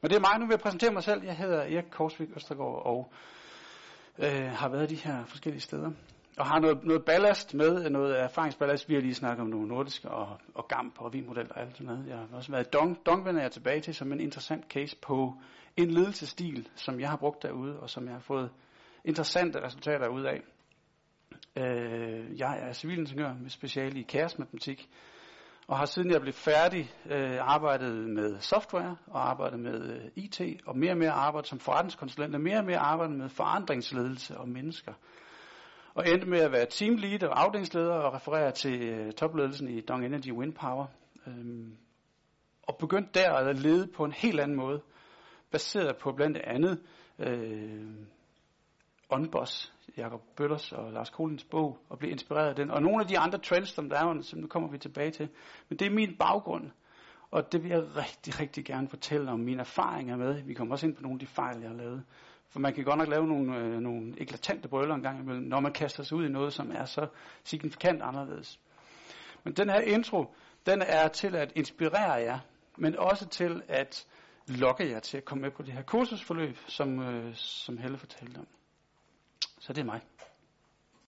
Men det er mig, nu vil jeg præsentere mig selv. Jeg hedder Erik Korsvik Østergaard og øh, har været de her forskellige steder. Og har noget, noget ballast med, noget erfaringsballast. Vi har lige snakket om nogle nordiske og, og GAMP og vinmodel og alt sådan noget. Jeg har også været Dong. Dong vender jeg tilbage til som en interessant case på en ledelsesstil, som jeg har brugt derude, og som jeg har fået interessante resultater ud af. Øh, jeg er civilingeniør med speciale i kaosmatematik, og har siden jeg blev færdig øh, arbejdet med software og arbejdet med øh, IT, og mere og mere arbejdet som forretningskonsulent, og mere og mere arbejdet med forandringsledelse og mennesker. Og endte med at være teamlead og afdelingsleder og referere til øh, topledelsen i Dong Energy Wind Power. Øhm, og begyndte der at lede på en helt anden måde, baseret på blandt andet øh, Onboss, Jakob Bøllers og Lars Kolins bog, og blive inspireret af den. Og nogle af de andre trends, som der er, som nu kommer vi tilbage til. Men det er min baggrund, og det vil jeg rigtig, rigtig gerne fortælle om mine erfaringer med. Vi kommer også ind på nogle af de fejl, jeg har lavet. For man kan godt nok lave nogle, øh, nogle eklatante brøller en gang imellem, når man kaster sig ud i noget, som er så signifikant anderledes. Men den her intro, den er til at inspirere jer, men også til at lokke jer til at komme med på det her kursusforløb, som, øh, som Helle fortalte om. Så det er mig.